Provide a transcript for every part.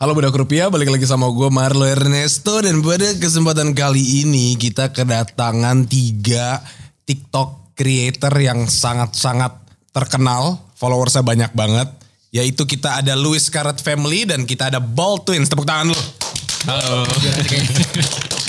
Halo Budak Rupiah, balik lagi sama gue Marlo Ernesto dan pada kesempatan kali ini kita kedatangan tiga TikTok creator yang sangat-sangat terkenal, followersnya banyak banget. Yaitu kita ada Louis Scarlett Family dan kita ada Ball Twins. Tepuk tangan dulu. Halo. Halo,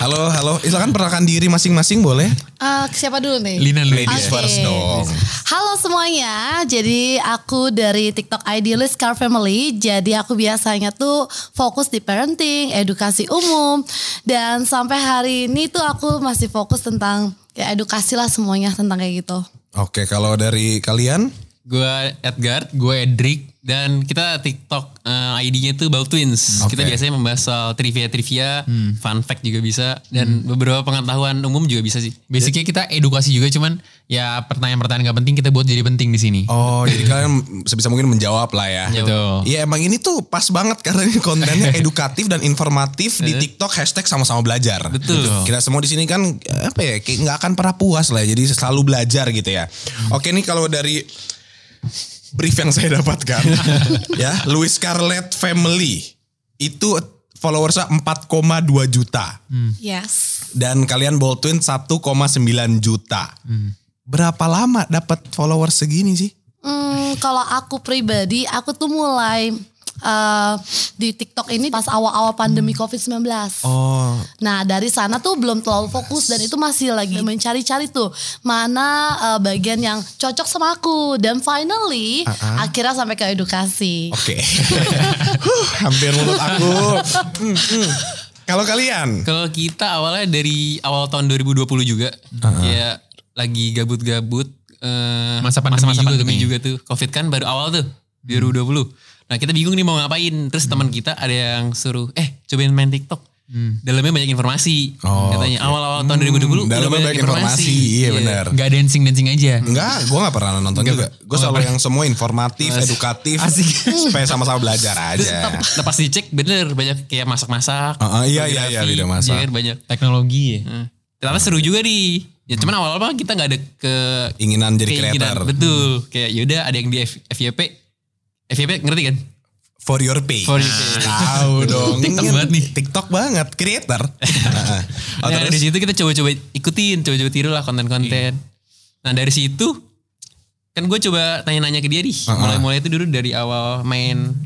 halo. Silakan perkenalkan diri masing-masing boleh? Eh, siapa dulu nih? Lina Ladies Ladies Oke. first dong. Halo semuanya, jadi aku dari TikTok Idealist Car Family. Jadi aku biasanya tuh fokus di parenting, edukasi umum, dan sampai hari ini tuh aku masih fokus tentang ya edukasi lah semuanya tentang kayak gitu. Oke, kalau dari kalian? Gue Edgar, gue Edric, dan kita TikTok eh, ID-nya tuh Bal Twins. Oke. Kita biasanya membahas soal trivia-trivia, fun fact juga bisa, dan beberapa pengetahuan umum juga bisa sih. Basicnya kita edukasi juga cuman ya pertanyaan-pertanyaan gak penting kita buat jadi penting di sini. Oh, jadi kalian sebisa mungkin menjawab lah ya. Betul. Iya emang ini tuh pas banget karena ini kontennya edukatif dan informatif di TikTok hashtag sama-sama belajar. Betul. Gitu. Kita semua di sini kan apa ya kayak nggak akan pernah puas lah ya, jadi selalu belajar gitu ya. Oke nih kalau dari brief yang saya dapatkan ya Louis Scarlett Family itu followersnya 4,2 juta Yes. dan kalian Bold Twin 1,9 juta. Berapa lama dapat followers segini sih? Hmm, kalau aku pribadi, aku tuh mulai eh, di TikTok ini pas awal-awal pandemi COVID-19. Oh, Nah dari sana tuh belum terlalu fokus dan itu masih lagi mencari-cari tuh mana uh, bagian yang cocok sama aku dan finally akhirnya sampai ke edukasi. Oke. Huh, Hampir mulut aku. Hmm, hmm. Kalau kalian? Kalau kita awalnya dari awal tahun 2020 juga, ya lagi gabut-gabut. eh, Masa pandemi masa-masa juga tuh pandemi juga tuh. Covid kan baru awal tuh, 2020. Nah kita bingung nih mau ngapain. Terus teman kita ada yang suruh, eh cobain main TikTok. Dalamnya banyak informasi. Oh, katanya oke. awal-awal tahun 2020 Hmm, dalamnya banyak informasi. Iya benar. Gak dancing-dancing aja. Enggak, gue gak pernah nonton juga. Gue Oh, selalu yang semua informatif, edukatif, supaya sama-sama belajar aja. nah, pas dicek bener banyak kayak masak-masak. Ah, ah, iya, iya, iya, video masak. iya kan, banyak. Teknologi ya. Hmm. Ternyata seru juga nih. Ya cuman awal-awal mah kita nggak ada ke Inginan jadi keinginan. creator. Betul. Kayak yaudah ada yang di F- FYP. FYP ngerti kan? For your pay. For your pay. Tahu dong. TikTok Ini banget nih. TikTok banget, creator. Ah, ah. oh, nah, dari situ kita coba-coba ikutin, coba-coba tiru lah konten-konten. Nah dari situ kan gue coba tanya-nanya ke dia nih. Uh-uh. Mulai-mulai itu dulu dari awal main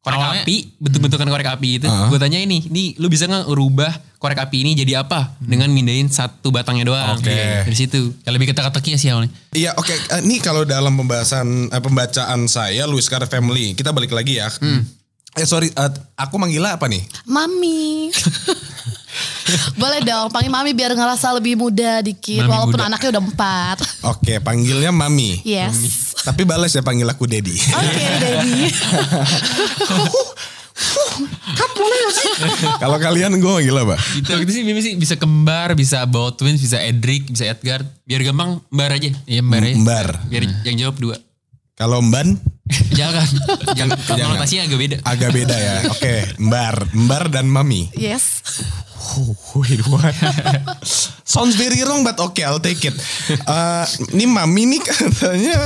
korek Awalnya- api, bentuk-bentukan korek api itu. Uh-uh. Gue tanya ini, nih lu bisa nggak ngerubah korek api ini jadi apa? Dengan mindahin satu batangnya doang. Oke. Dari situ. Ya lebih ke teka-teki ya sih awalnya. Iya oke Eh, ini kalau dalam pembahasan eh, pembacaan saya Louis Scarlett Family kita balik lagi ya. Eh sorry eh, aku manggilnya apa nih? Mami. Boleh dong panggil mami biar ngerasa lebih muda dikit Mami walaupun muda. anaknya udah empat. Oke panggilnya Mami. Yes. Tapi balas ya panggil aku Dedi. Oke, Daddy. kalau kalian gue manggil apa? Gitu, gitu sih sih bisa kembar, bisa bawa twins, bisa Edric, bisa Edgar. Biar gampang mbar aja. Iya mbar ya. Mbar. Biar yang jawab dua. Kalau Mban Jangan. Jangan. Jangan. Konotasinya agak beda. agak beda ya. Oke, Mbar, Mbar dan Mami. Yes. Wait, what? Sounds very wrong but okay, I'll take it. Eh, ini Mami nih katanya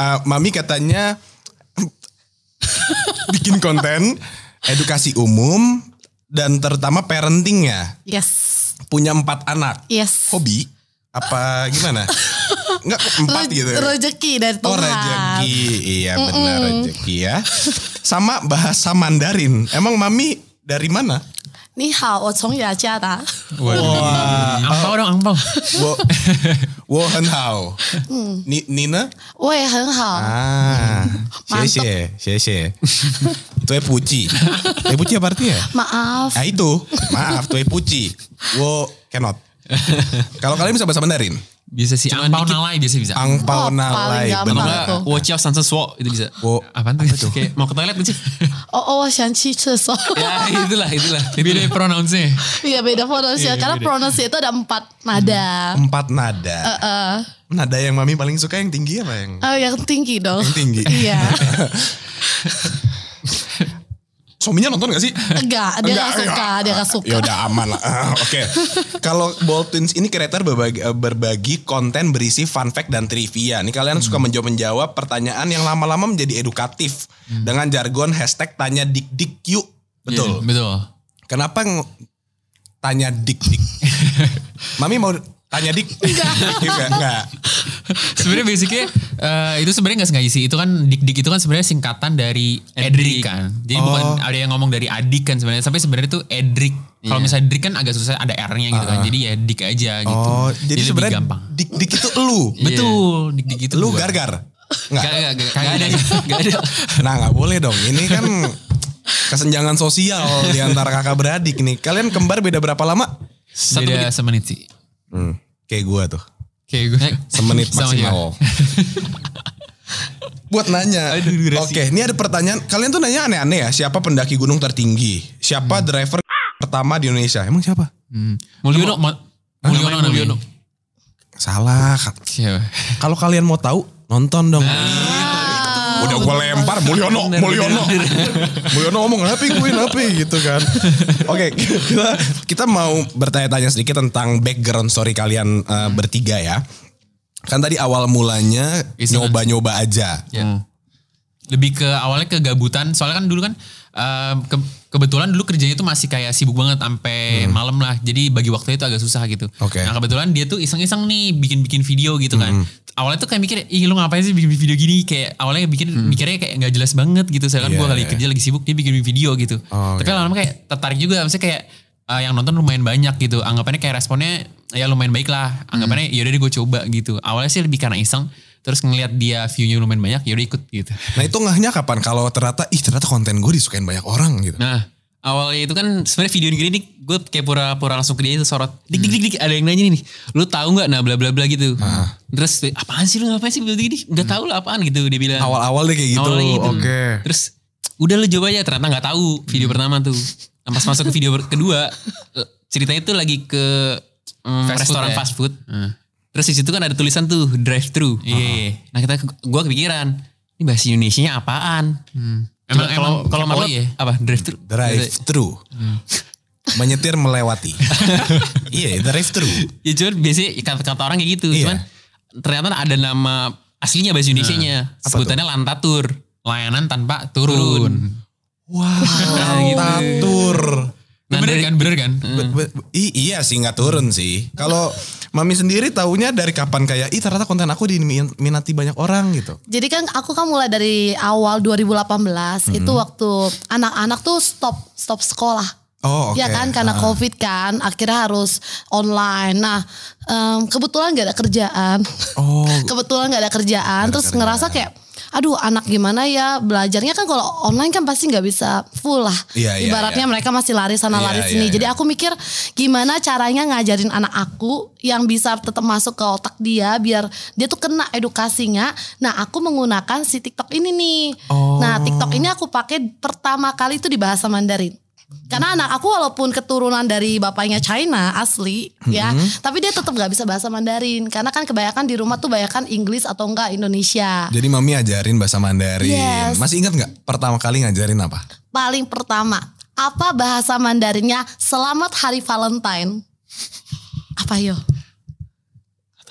Eh, Mami katanya bikin konten edukasi umum dan terutama parenting ya. Yes. Punya empat anak. Yes. Hobi apa gimana? Enggak empat Re- gitu. ya? Rezeki dari Oh Tuhan. rezeki, iya benar rezeki ya. Sama bahasa Mandarin. Emang mami dari mana? 你好，我从雅加达。 Wah, Angpau dong, angpau. wo, wo hen hao. Ni, Nina? 我也很好。 Ah, 谢谢谢谢。Tue puji. Tue puji apa artinya? Maaf. Ah itu, maaf tue puji. Wo cannot. Kalau kalian bisa bahasa Mandarin? Bisa sih, Cuman angpau nalai biasa bisa. Angpau oh, nalai. Atau enggak, watch san sansesuo itu bisa. Wo, apa tuh? Kayak mau ke toilet sih? oh, oh, shanchi sesuo. ya, itulah, itulah. Beda pronounce-nya. Iya, beda pronounce ya iya, iya, Karena pronounce itu ada empat nada. Hmm. Empat nada. Uh -uh. Nada yang Mami paling suka yang tinggi apa yang? Oh, yang tinggi dong. Yang tinggi. Iya. Suaminya nonton gak sih? Enggak, dia gak suka, dia gak suka. Ya udah aman lah. Ah, Oke. Kalau Bold Twins ini creator berbagi, eh, berbagi konten berisi fun fact dan trivia. Nih kalian suka menjawab-menjawab pertanyaan yang lama-lama menjadi edukatif dengan jargon hashtag tanya dik dik yuk. Betul. Iya, betul. Kenapa ng- tanya dik dik? Mami mau tanya dik? Enggak. Enggak. sebenarnya basicnya eh, itu sebenarnya nggak sengaja sih. Itu kan dik-dik itu kan sebenarnya singkatan dari Edric kan. Jadi bukan ada yang ngomong dari adik kan sebenarnya. Tapi sebenarnya itu Edric. Kalau misalnya Drik kan agak susah ada R-nya gitu kan. Jadi ya dik aja gitu. Oh, jadi lebih sebenarnya gampang. dik dik itu lu. Betul, dik-dik itu Lu gargar. Enggak. Gak, gak, gak, gak ada. Ada. Nah nggak boleh dong. Ini kan kesenjangan sosial di antara kakak beradik nih. Kalian kembar beda berapa lama? Beda semenit sih. Hmm, kayak gua tuh. Kayak gue. Semenit maksimal. Buat nanya. Oke, ini ada pertanyaan. Kalian tuh nanya aneh-aneh ya. Siapa pendaki gunung tertinggi? Siapa driver pertama di Indonesia? Emang siapa? Hmm. Mulyono. Ma- Mulyono, Mulyono. Salah. Kalau kalian mau tahu, nonton dong. Udah gue lempar Mulyono, Mulyono. Mulyono ngomong happy gue happy gitu kan. Oke, kita kita mau bertanya-tanya sedikit tentang background story kalian eh, bertiga ya. Kan tadi awal mulanya Iseng. nyoba-nyoba aja. Ya. Lebih ke awalnya kegabutan. Soalnya kan dulu kan eh, ke- kebetulan dulu kerjanya itu masih kayak sibuk banget sampai malam lah. Jadi bagi waktu itu agak susah gitu. Oke. Nah kebetulan dia tuh iseng-iseng nih bikin-bikin video gitu kan. Awalnya tuh kayak mikir, ih lu ngapain sih bikin video gini? Kayak awalnya bikin mikirnya kayak nggak jelas banget gitu. Saya kan Iya, gue lagi iya. kerja lagi sibuk dia bikin video gitu. Oh, Tapi oke. lama-lama kayak tertarik juga. Maksudnya kayak eh, yang nonton lumayan banyak gitu. Anggapannya kayak responnya ya lumayan baik lah. Anggapannya yaudah deh gue coba gitu. Awalnya sih lebih karena iseng. Terus ngeliat dia view-nya lumayan banyak, yaudah ikut gitu. Nah itu ngahnya kapan? Kalau ternyata, ih ternyata konten gue disukain banyak orang gitu. Nah, awalnya itu kan sebenarnya video gini nih gue kayak pura-pura langsung ke dia itu sorot. Dik dik dik dik ada yang nanya nih. Lu tahu nggak nah bla bla bla gitu. Terus apaan sih lu ngapain sih video gini? Enggak tahu lah apaan gitu dia bilang. Awal-awal deh kayak gitu. Awalnya gitu. Oke. Terus udah lu coba aja ternyata nggak tahu video pertama tuh. Nah, pas masuk ke video kedua ceritanya tuh lagi ke mm, Fast food restoran ya? fast food. Terus di situ kan ada tulisan tuh drive thru. Iya. Nah kita gua kepikiran ini bahasa Indonesia apaan? Emang- kalau emang kalau kepo Marlon ya? apa drive thru? Drive thru. Menyetir melewati. iya, drive thru. Ya cuman biasanya kata, kata orang kayak gitu. Iya. Cuman ternyata ada nama aslinya bahasa Indonesia-nya. Sebutannya lantatur. Layanan tanpa turun. Wow, Nah, gitu. tatur. Nah, bener dari- kan, bener kan? Be- be- i- iya sih nggak turun sih. Kalau Mami sendiri taunya dari kapan kayak, ih ternyata konten aku diminati banyak orang gitu. Jadi kan aku kan mulai dari awal 2018 itu waktu anak-anak tuh stop stop sekolah. Oh oke. Ya kan karena covid kan akhirnya harus online. Nah em, kebetulan gak ada kerjaan. Oh, kebetulan gak ada kerjaan terus ngerasa kayak aduh anak gimana ya belajarnya kan kalau online kan pasti nggak bisa full lah Iya, iya, ibaratnya iya. mereka masih lari sana Iya, lari iya, sini iya. jadi aku mikir gimana caranya ngajarin anak aku yang bisa tetap masuk ke otak dia biar dia tuh kena edukasinya nah aku menggunakan si TikTok ini nih Oh. nah TikTok ini aku pakai pertama kali itu di bahasa Mandarin karena anak aku walaupun keturunan dari bapaknya China asli ya, Mm-hmm. tapi dia tetap nggak bisa bahasa Mandarin karena kan kebanyakan di rumah tuh banyakan Inggris atau enggak Indonesia. jadi Mami ajarin bahasa Mandarin. Yes. Masih ingat nggak pertama kali ngajarin apa? Paling pertama, apa bahasa Mandarinnya Selamat Hari Valentine? Apa yo?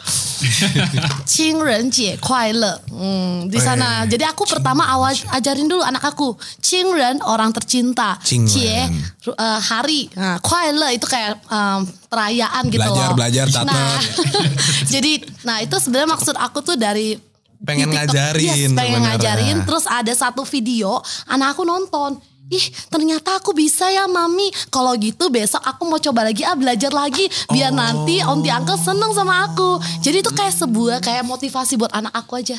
情人节快乐. Hmm, di sana. Jadi aku pertama awal ajarin dulu anak aku. 情人orang tercinta. 情人. 节 uh, hari. Nah, 快乐itu kayak um, perayaan gitu Belajar, loh. belajar, catat. Nah, jadi nah itu sebenarnya maksud aku tuh dari Pengen di TikTok. ngajarin Yes, pengen sebenarnya. ngajarin. Terus ada satu video anak aku nonton. Ih ternyata aku bisa ya mami. Kalau gitu besok aku mau coba lagi ah belajar lagi. Biar nanti om di uncle seneng sama aku. Jadi itu kayak sebuah kayak motivasi buat anak aku aja.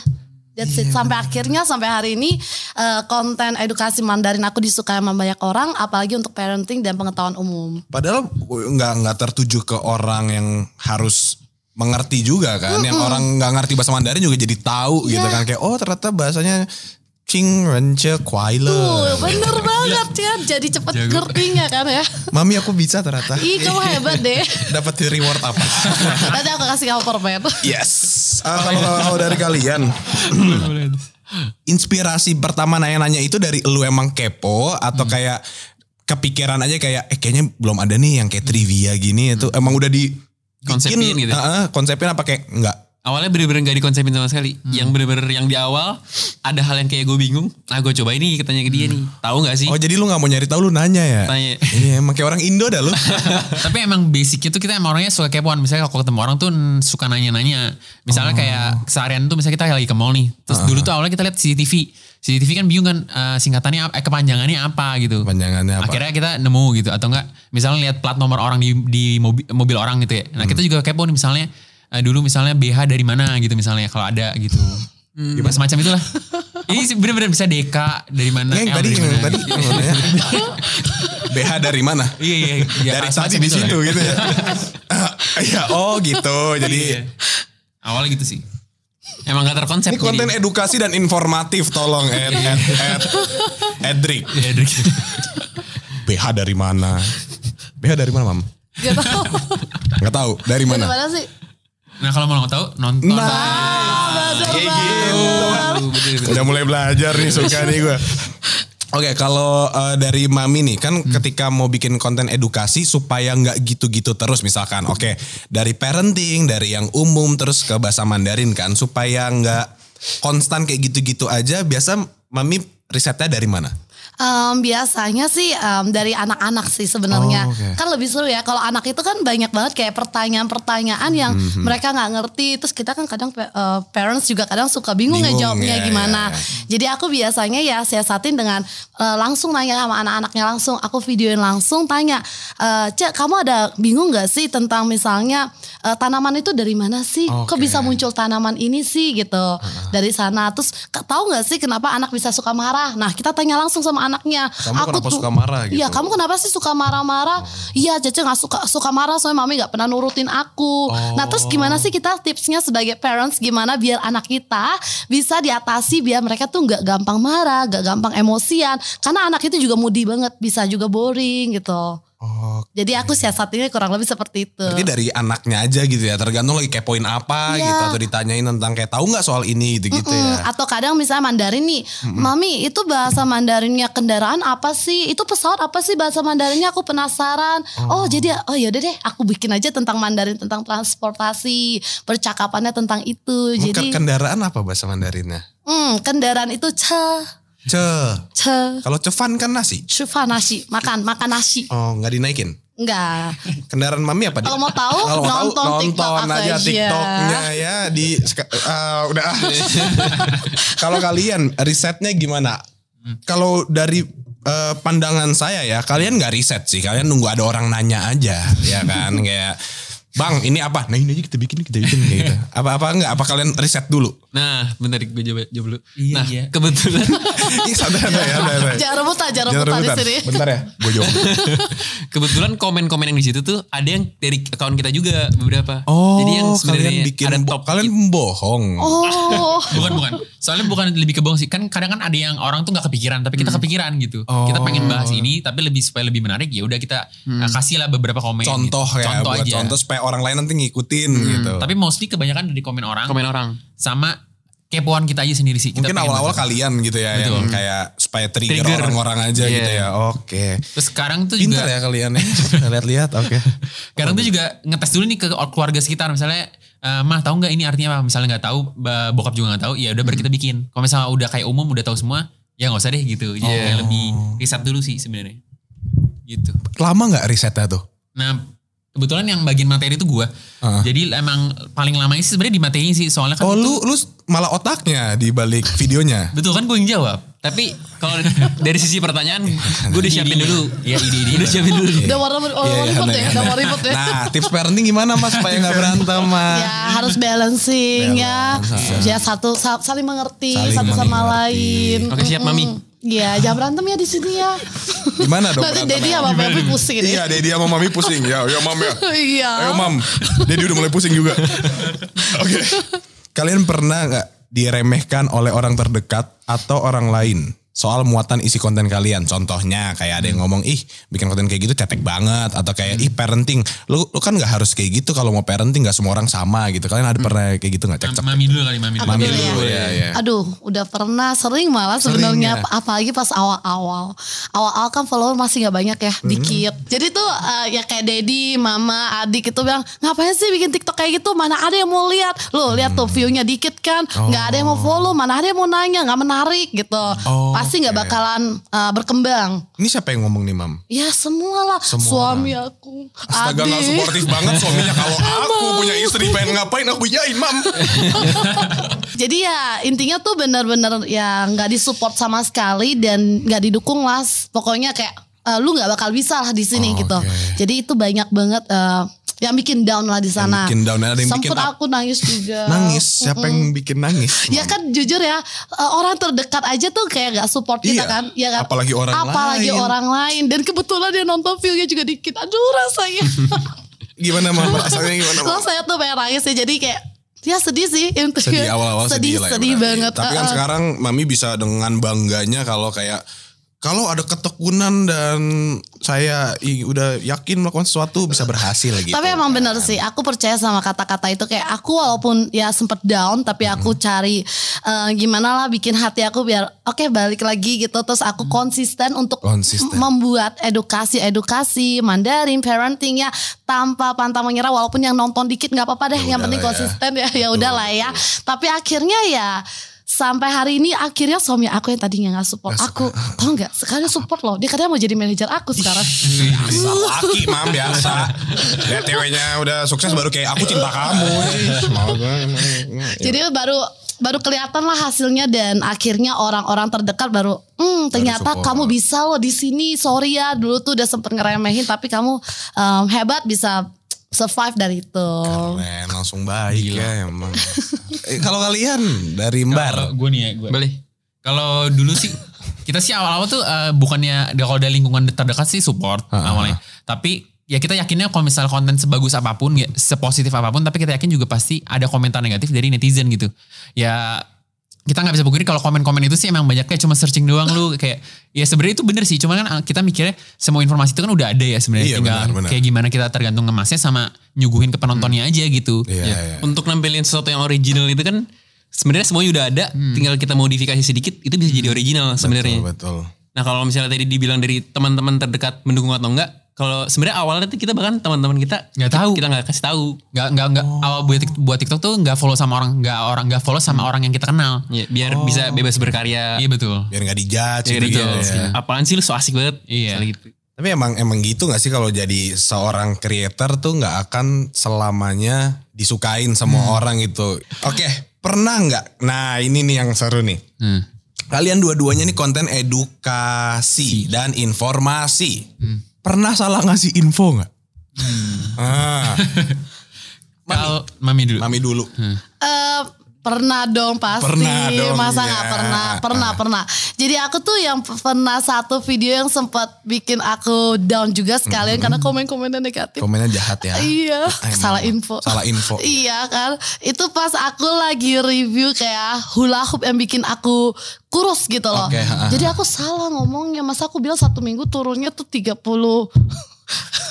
That's Iya. it. Sampai akhirnya sampai hari ini eh, konten edukasi Mandarin aku disukai sama banyak orang. Apalagi untuk parenting dan pengetahuan umum. Padahal nggak nggak tertuju ke orang yang harus mengerti juga kan. Yang orang nggak ngerti bahasa Mandarin juga jadi tahu gitu Iya. kan. Kayak oh ternyata bahasanya Cing Rence Kuai Le. Tuh bener banget ya. Jadi cepet ngertinya kan ya. Mami aku bisa ternyata. Ih kamu hebat deh. Dapat reward apa? Nanti aku kasih kamu permen. yes. Ah, kalau, kalau dari kalian, inspirasi pertama nanya-nanya itu dari lu emang kepo atau Hmm. kayak kepikiran aja kayak eh kayaknya belum ada nih yang kayak trivia gini itu emang udah di Konsepin gitu? Heeh, konsepin apa kayak enggak? Awalnya bener-bener gak dikonsepin sama sekali. Hmm. Yang bener-bener yang di awal ada hal yang kayak gue bingung. Nah gue coba ini katanya ke dia nih. Tahu gak sih? Oh jadi lu nggak mau nyari tahu lu nanya ya? Tanya. Iya emang kayak orang Indo dah lu. Tapi emang basicnya tuh kita emang orangnya suka kepoan. Misalnya kalau ketemu orang tuh suka nanya-nanya. Misalnya kayak seharian tuh misalnya kita lagi ke mall nih. Terus dulu tuh awalnya kita lihat CCTV. CCTV kan bingung kan eh, singkatannya apa, eh, kepanjangannya apa gitu. Panjangannya apa? Akhirnya kita nemu gitu atau enggak misalnya lihat plat nomor orang di di mobil, mobil orang gitu ya. Nah, kita juga kepo nih misalnya eh, dulu misalnya BH dari mana gitu misalnya kalau ada gitu. Gimana semacam itulah. Ini sih bener-bener bisa DK dari mana? Yang L tadi dari yang mana. tadi namanya. BH dari mana? Iya iya. iya dari tadi di itulah. situ gitu ya. Iya, oh gitu. Jadi Iya. Awalnya gitu sih. Emang gak terkonsep. ini konten jadi. edukasi dan informatif tolong Ed, Ed, Ed, Edric. Iya, dari BH dari mana? BH dari mana, Mam? Gak tau. Nggak tahu. Dari Dari mana? mana sih? Nah kalau mau tahu nonton. Nah, kayak banget. gitu. Udah mulai belajar nih suka nih gue. Oke, kalau eh, dari Mami nih kan ketika mau bikin konten edukasi supaya nggak gitu-gitu terus misalkan, oke dari parenting, dari yang umum terus ke bahasa Mandarin kan supaya nggak konstan kayak gitu-gitu aja. Biasa Mami risetnya dari mana? Em, biasanya sih em, dari anak-anak sih sebenarnya. Oh, oke. kan lebih seru ya kalau anak itu kan banyak banget kayak pertanyaan-pertanyaan yang Mhm. mereka nggak ngerti. Terus kita kan kadang eh, parents juga kadang suka bingung, ya Bingung, jawabnya ya, gimana. ya, ya. jadi aku biasanya ya siasatin dengan eh, langsung nanya sama anak-anaknya langsung. Aku videoin langsung tanya eh, cek kamu ada bingung nggak sih tentang misalnya eh, tanaman itu dari mana sih? Kok Oke. bisa muncul tanaman ini sih? Gitu. Dari sana. Terus "Kak, tahu nggak sih kenapa anak bisa suka marah? Nah kita tanya langsung sama anaknya. Kamu kenapa suka marah gitu? iya kamu kenapa sih suka marah-marah? Iya Cece nggak suka suka marah soalnya mami nggak pernah nurutin aku. Nah terus gimana sih kita tipsnya sebagai parents? Gimana biar anak kita bisa diatasi biar mereka tuh nggak gampang marah nggak gampang emosian? Karena anak itu juga moody banget bisa juga boring gitu Oh, jadi aku siasatinnya kurang lebih seperti itu berarti dari anaknya aja gitu ya. Tergantung lagi kepoin apa Iya. gitu atau ditanyain tentang kayak tahu nggak soal ini gitu-gitu Mm, ya. Atau kadang misalnya Mandarin nih, Mami itu bahasa Mandarinnya kendaraan apa sih? Itu pesawat apa sih bahasa Mandarinnya? Aku penasaran. Oh, jadi oh yaudah deh, aku bikin aja tentang Mandarin tentang transportasi, percakapannya tentang itu. Jadi, kendaraan apa bahasa Mandarinnya? hmm, kendaraan itu ce, Ce. ce, Kalau cevan kan nasi. cufa nasi, makan, makan nasi. Oh, nggak dinaikin. Enggak. Kendaraan mami apa? Kalau mau tahu, Kalau nonton tahu, TikTok nonton aku aja. TikToknya ya di ah, udah. ah. Kalau kalian risetnya gimana? Kalau dari eh, pandangan saya ya, kalian nggak riset sih. Kalian nunggu ada orang nanya aja, ya kan? Kayak Bang, ini apa? Nah ini aja kita bikin, kita bikin kayak gitu. Apa-apa enggak? Apa kalian riset dulu? Nah bentar gue jawab, jawab dulu. Iya, nah iya. kebetulan. Ih, santai, santai, santai. Jangan rebutan, jangan Jangan rebutan di sini. Bentar ya, gue jawab. kebetulan komen-komen yang di situ tuh ada yang dari akun kita juga beberapa. Oh, Jadi yang sebenarnya kalian bikin ada top kalian bohong. Oh. Bukan bukan. Soalnya bukan lebih ke bohong sih. Kan kadang kan ada yang orang tuh nggak kepikiran, tapi kita kepikiran gitu. Oh. Kita pengen bahas ini, tapi lebih supaya lebih menarik ya udah kita uh, kasih lah beberapa komen. contoh gitu. ya, Contoh buat aja. contoh supaya orang lain nanti ngikutin gitu. Tapi mostly kebanyakan dari komen orang komen orang. sama kepoan kita aja sendiri sih. Kita Mungkin awal-awal kalian gitu ya yang Betul. kayak supaya trigger, Trigger. orang-orang aja Iya. gitu ya. Oke. Terus sekarang tuh Pintar juga ya kalian ya. Lihat-lihat oke. Sekarang tuh juga ngetes dulu nih ke keluarga sekitar misalnya eh, mah tahu nggak ini artinya apa? Misalnya nggak tahu, bokap juga nggak tahu, ya udah baru kita bikin. Kalau misalnya udah kayak umum udah tahu semua, ya nggak usah deh gitu. Jadi Iya. kayak lebih riset dulu sih sebenarnya. Gitu. Lama nggak risetnya tuh? Nah kebetulan yang bagian materi itu gua. Heeh. Jadi emang paling lama sih sebenarnya di materi sih soalnya kan Oh itu, lu lu malah otaknya di balik videonya. betul kan gue yang jawab. Tapi kalau dari sisi pertanyaan, gue udah siapin dulu. Iya ide-ide. Udah siapin dulu. Udah mau ribut, oh, Iya, mau iya, ribut ya, udah mau ribut ya. Nah tips parenting gimana mas supaya nggak berantem mas? Ya harus balancing ya. Balance, Ya satu sa- saling mengerti Saling satu sama mengerti. lain. Oke, siap, Mami. Iya, jangan berantem ya di sini ya. Gimana dong? Nanti? Dedi sama Baby pusing ini. Iya Dedi sama Mami pusing. Ya, ya Mam ya. Iya. Ayo mam, Dedi udah mulai pusing juga. Oke. Kalian pernah nggak diremehkan oleh orang terdekat atau orang lain soal muatan isi konten kalian. Contohnya kayak ada yang ngomong, ih bikin konten kayak gitu cetek banget. Atau kayak, ih parenting. Lu, lu kan gak harus kayak gitu kalau mau parenting gak semua orang sama gitu. Kalian ada pernah kayak gitu gak cekcok? Mami dulu kali, mami dulu. Mami dulu dulu, ya. ya, ya. Aduh, udah pernah sering malah Sering sebenarnya ya? apalagi pas awal-awal. Awal-awal kan follower masih nggak banyak ya, Hmm. dikit. Jadi tuh eh, ya kayak Dedi, Mama, Adik itu bilang, "Ngapain sih bikin TikTok kayak gitu? Mana ada yang mau lihat? Lo lihat tuh view-nya dikit kan, nggak ada yang mau follow, mana ada yang mau nanya, nggak menarik gitu. Oh, Pasti nggak bakalan eh, berkembang." Ini siapa yang ngomong nih mam? Ya semua lah, Semua suami aku, Astaga gak suportif banget suaminya. Kalau aku punya istri pengen ngapain aku iyain mam. Jadi ya intinya tuh bener-bener ya nggak disupport sama sekali dan nggak didukung lah. Pokoknya kayak eh, lu nggak bakal bisa lah di sini Oh, gitu. oke. Jadi itu banyak banget eh, yang bikin down lah di sana. bikin down, ada yang Sempet bikin aku nangis juga. Nangis? Siapa yang bikin nangis? Ya kan jujur ya eh, orang terdekat aja tuh kayak gak support kita Iya. kan, ya kan. Apalagi orang Apalagi lain. orang lain dan kebetulan dia nonton viewnya juga dikit. Aduh rasanya. Gimana mam? Rasanya gimana? Rasanya tuh pengen nangis ya. Jadi kayak ya sedih sih sedih awal-awal sedih, sedih, lah ya sedih berarti. banget. Tapi kan eh. sekarang Mami bisa dengan bangganya kalau kayak kalau ada ketekunan dan saya i- udah yakin melakukan sesuatu bisa berhasil gitu. Tapi emang bener sih, aku percaya sama kata-kata itu kayak aku walaupun ya sempet down, tapi aku cari eh, gimana lah bikin hati aku biar oke balik lagi gitu. Terus aku konsisten untuk Konsisten. membuat edukasi-edukasi Mandarin, parenting ya tanpa pantang menyerah. Walaupun yang nonton dikit nggak apa-apa deh, yang udah penting ya. konsisten ya. Ya udah lah ya. Tapi akhirnya ya sampai hari ini akhirnya suami aku yang tadinya nggak support Nggak aku tau nggak sekarang support loh dia katanya mau jadi manajer aku sekarang Biasa laki mam biasa. Lihat ceweknya udah sukses baru kayak aku cinta kamu. Emang. Jadi baru baru kelihatan lah hasilnya dan akhirnya orang-orang terdekat baru, hmm ternyata support. kamu bisa loh di sini. Sorry ya dulu tuh udah sempet ngeremehin tapi kamu um, hebat bisa survive dari itu. Keren, langsung baik ya emang. Eh, kalau kalian dari Mbar. Gue nih ya, gue. Boleh. Kalau dulu sih kita sih awal-awal tuh eh, bukannya kalau dari lingkungan terdekat sih support awalnya. Tapi ya kita yakinnya kalau misal konten sebagus apa pun ya sepositif apa pun tapi kita yakin juga pasti ada komentar negatif dari netizen gitu. Ya kita nggak bisa pungkiri kalau komen-komen itu sih emang banyak kayak cuma searching doang lu kayak ya sebenarnya itu bener sih cuma kan eh, kita mikirnya semua informasi itu kan udah ada ya sebenarnya Iya, tinggal benar, benar. kayak gimana kita tergantung ngemasnya sama nyuguhin ke penontonnya aja gitu. Iya, Ya, iya. Untuk nampilin sesuatu yang original itu kan sebenarnya semuanya udah ada, tinggal kita modifikasi sedikit itu bisa jadi original sebenarnya. Betul. Nah kalau misalnya tadi dibilang dari teman-teman terdekat mendukung atau enggak, kalau sebenarnya awalnya tuh kita bahkan teman-teman kita Nggak tahu. kita nggak kasih tahu. Nggak nggak nggak awal buat Tik- buat TikTok tuh nggak follow sama orang nggak orang nggak follow sama orang yang kita kenal. Ya, biar bisa bebas berkarya. Iya betul. Biar nggak dijudge Biar gitu. gitu. ya. Apaan sih lu so asik banget. Iya. Gitu. Tapi emang emang gitu gak sih kalau jadi seorang creator tuh nggak akan selamanya disukain semua orang gitu. Oke, pernah nggak? Nah ini nih yang seru nih. Hmm. Kalian dua-duanya nih konten edukasi dan informasi. Pernah salah ngasih info nggak? Ah, Kalau mami dulu. mami dulu. Eh, pernah dong pasti. Pernah dong, Masa ya. nggak pernah? Pernah, pernah. Jadi aku tuh yang pernah satu video yang sempat bikin aku down juga sekalian karena komen-komennya negatif. Komennya jahat ya. Iya, salah info. Salah info. iya kan. Itu pas aku lagi review kayak hula hoop yang bikin aku kurus gitu loh. Ha. Jadi aku salah ngomongnya. Masa aku bilang satu minggu turunnya tuh 30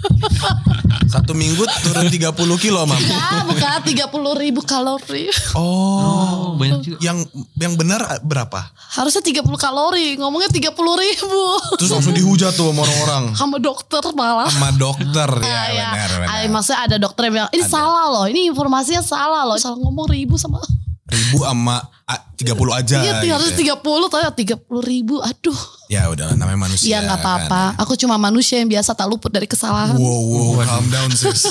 Satu minggu turun 30 kilo mam. Ah, bukan 30 ribu kalori. Oh, Oh, banyak juga. yang yang benar berapa? Harusnya 30 kalori, ngomongnya 30 ribu. Terus langsung dihujat tuh sama orang-orang. Sama dokter malah. Sama dokter ya, Ah, ya. benar benar. Ah, maksudnya ada dokter yang bilang, ini salah loh, ini informasinya salah loh. Salah ngomong ribu sama. ribu sama ah, 30 aja. Iya, gitu harus ya. 30, tapi 30 ribu. Aduh. Ya udah namanya manusia. Iya nggak apa-apa. kan. Aku cuma manusia yang biasa tak luput dari kesalahan. Wow, wow, calm down sis.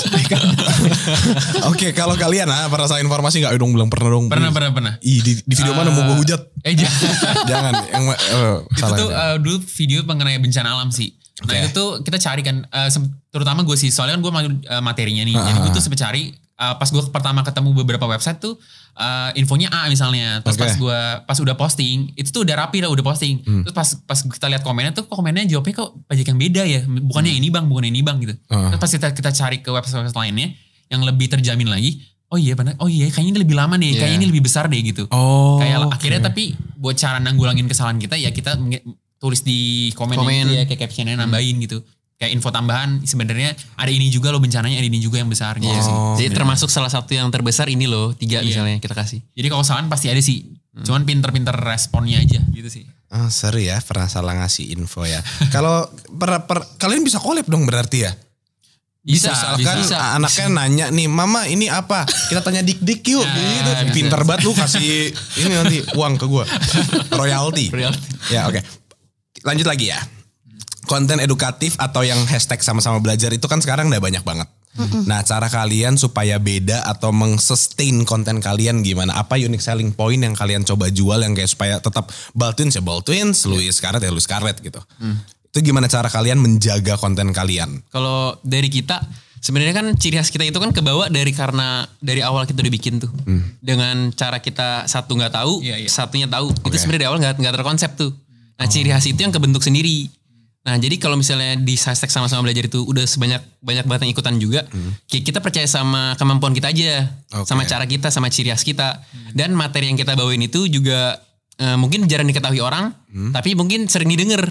Oke, kalau kalian ah pernah salah informasi nggak dong bilang pernah dong. Pernah pernah pernah. Ih, di, di video mana mau gue hujat? Eh jangan. Jangan, yang eh, itu salah. tuh eh, dulu video mengenai bencana alam sih. Nah Oke. itu tuh kita cari kan, eh, sem- terutama gue sih, soalnya kan gue materinya nih. Jadi gue tuh sempet cari, eh, pas gue pertama ketemu beberapa website tuh, eh, infonya A misalnya. Terus Oke. pas gue, pas udah posting, itu tuh udah rapi lah, udah posting. Hmm. Terus pas pas kita lihat komennya tuh, kok komennya jawabnya kok banyak yang beda ya. Bukannya ini bang, bukannya ini bang gitu. Hmm. Terus pas kita, kita cari ke website-website lainnya, yang lebih terjamin lagi, oh iya benar, oh iya kayaknya ini lebih lama nih, kayaknya Iya. ini lebih besar deh gitu. Oh. Kayak oke. akhirnya tapi buat cara nanggulangin kesalahan kita ya kita tulis di komen, Komen. gitu ya kayak captionnya nambahin gitu. Kayak info tambahan sebenarnya ada ini juga loh bencananya ada ini juga yang besar gitu sih. Jadi termasuk salah satu yang terbesar ini loh, tiga misalnya kita kasih. Jadi kalau kesalahan pasti ada sih. Cuman pinter-pinter responnya aja gitu sih. Ah, seru ya, pernah salah ngasih info ya. Kalau per, per- kalian bisa collab dong berarti ya? Bisa, Misalkan bisa. anaknya nanya nih, mama ini apa? Kita tanya dik-dik yuk. gitu. bisa. Pinter banget lu kasih ini nanti uang ke gua. Royalty. Royalty. Ya oke. Lanjut lagi ya. Konten edukatif atau yang hashtag sama-sama belajar itu kan sekarang udah banyak banget. Nah cara kalian supaya beda atau mengsustain konten kalian gimana? Apa unique selling point yang kalian coba jual yang kayak supaya tetap Ball Twins ya Ball Twins, Louis Scarlett ya Louis Scarlett gitu. Itu gimana cara kalian menjaga konten kalian? Kalau dari kita sebenarnya kan ciri khas kita itu kan kebawa dari karena dari awal kita udah bikin tuh. Dengan cara kita satu nggak tahu, Iya, iya. satunya tahu. Itu sebenarnya dari awal nggak nggak terkonsep tuh. Nah, ciri khas itu yang kebentuk sendiri. Nah, jadi kalau misalnya di hashtag sama-sama belajar itu udah sebanyak banyak banget yang ikutan juga, ki- kita percaya sama kemampuan kita aja, Oke. sama cara kita, sama ciri khas kita. Dan materi yang kita bawain itu juga eh, mungkin jarang diketahui orang, tapi mungkin sering didengar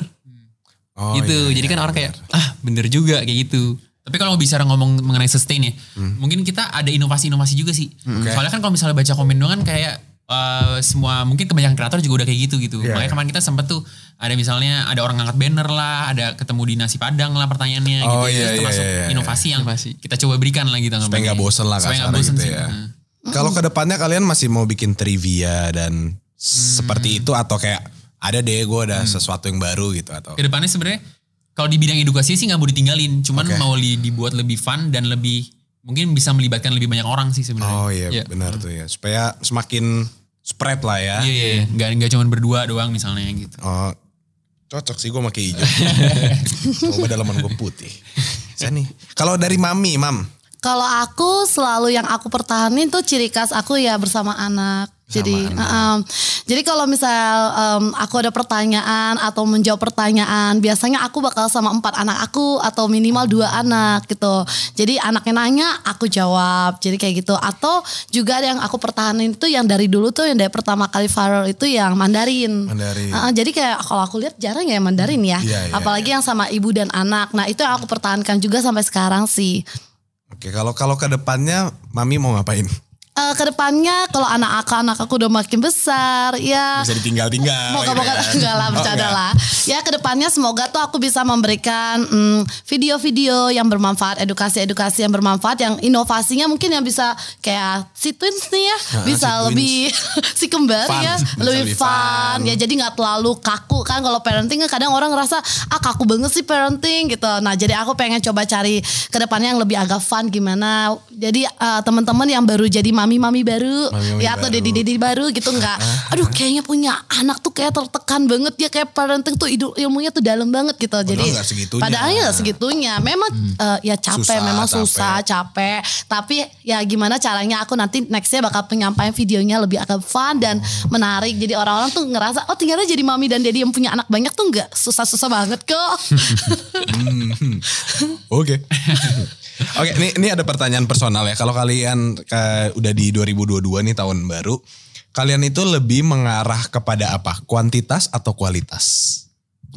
Oh, gitu. iya, Jadi iya, kan orang kayak ah bener juga kayak gitu. Tapi kalau mau bicara ngomong mengenai sustain ya, mungkin kita ada inovasi-inovasi juga sih. Oke. Soalnya kan kalau misalnya baca komen doang kan kayak eh, semua mungkin kebanyakan kreator juga udah kayak gitu gitu. Iya, Makanya iya. kemarin kita sempet tuh ada misalnya ada orang ngangkat banner lah, ada ketemu di nasi padang lah pertanyaannya Oh, gitu. iya, Itu iya, termasuk iya, iya. inovasi yang Inovasi. kita coba berikan lah gitu. supaya nggak bosen lah Supaya nggak bosen gitu sih. ya. Hmm. Kalau ke depannya kalian masih mau bikin trivia dan seperti itu atau kayak ada deh gue ada sesuatu yang baru gitu atau Ke depannya sebenarnya kalau di bidang edukasi sih nggak mau ditinggalin, cuman Oke. mau li- dibuat lebih fun dan lebih mungkin bisa melibatkan lebih banyak orang sih sebenarnya. oh iya Iya. benar tuh ya supaya semakin spread lah ya. Iya, iya, nggak nggak cuma berdua doang misalnya gitu. Oh cocok sih gue pakai hijau. Coba dalaman gue putih. Saya nih. Kalau dari mami, mam. Kalau aku selalu yang aku pertahanin tuh ciri khas aku ya bersama anak. Jadi, em, jadi kalau misal em, aku ada pertanyaan atau menjawab pertanyaan, biasanya aku bakal sama empat anak aku atau minimal dua anak gitu. Jadi anaknya nanya, aku jawab. Jadi kayak gitu. Atau juga ada yang aku pertahanin itu yang dari dulu tuh yang dari pertama kali viral itu yang Mandarin. Mandarin. Heeh, jadi kayak kalau aku lihat jarang ya Mandarin ya. Iya, iya, Apalagi yang sama ibu dan anak. Nah itu yang aku pertahankan juga sampai sekarang sih. Oke kalau kalau ke depannya mami mau ngapain? Eh, ke depannya kalau anak aku anak aku udah makin besar ya Bisa ditinggal-tinggal. Moga-moga gitu ya. enggak lah bercanda Oh, lah. Ya ke depannya semoga tuh aku bisa memberikan mm, video-video yang bermanfaat, edukasi-edukasi yang bermanfaat, yang inovasinya mungkin yang bisa kayak si twins nih ya, bisa si lebih si kembar Fun, ya, bisa lebih fun. fun. Ya jadi nggak terlalu kaku kan kalau parenting kan kadang orang ngerasa ah kaku banget sih parenting gitu. Nah jadi aku pengen coba cari ke depannya yang lebih agak fun gimana. Jadi eh, teman-teman yang baru jadi mami-mami baru, Mami-mami ya atau dedi-dedi baru gitu nggak. Aduh kayaknya punya anak tuh kayak tertekan banget ya kayak parenting tuh ilmunya tuh dalam banget gitu. Jadi nggak segitunya. padahal ya nggak segitunya. Memang eh, ya capek, Susah, memang capek. susah, capek. Tapi ya gimana caranya aku nanti nextnya bakal penyampaian videonya lebih agak fun dan Oh. menarik. Jadi orang-orang tuh ngerasa oh ternyata jadi mami dan daddy yang punya anak banyak tuh nggak susah-susah banget kok. Oke. Oke, ini ini ada pertanyaan personal ya. Kalau kalian eh, udah di 2022 nih tahun baru, kalian itu lebih mengarah kepada apa? Kuantitas atau kualitas?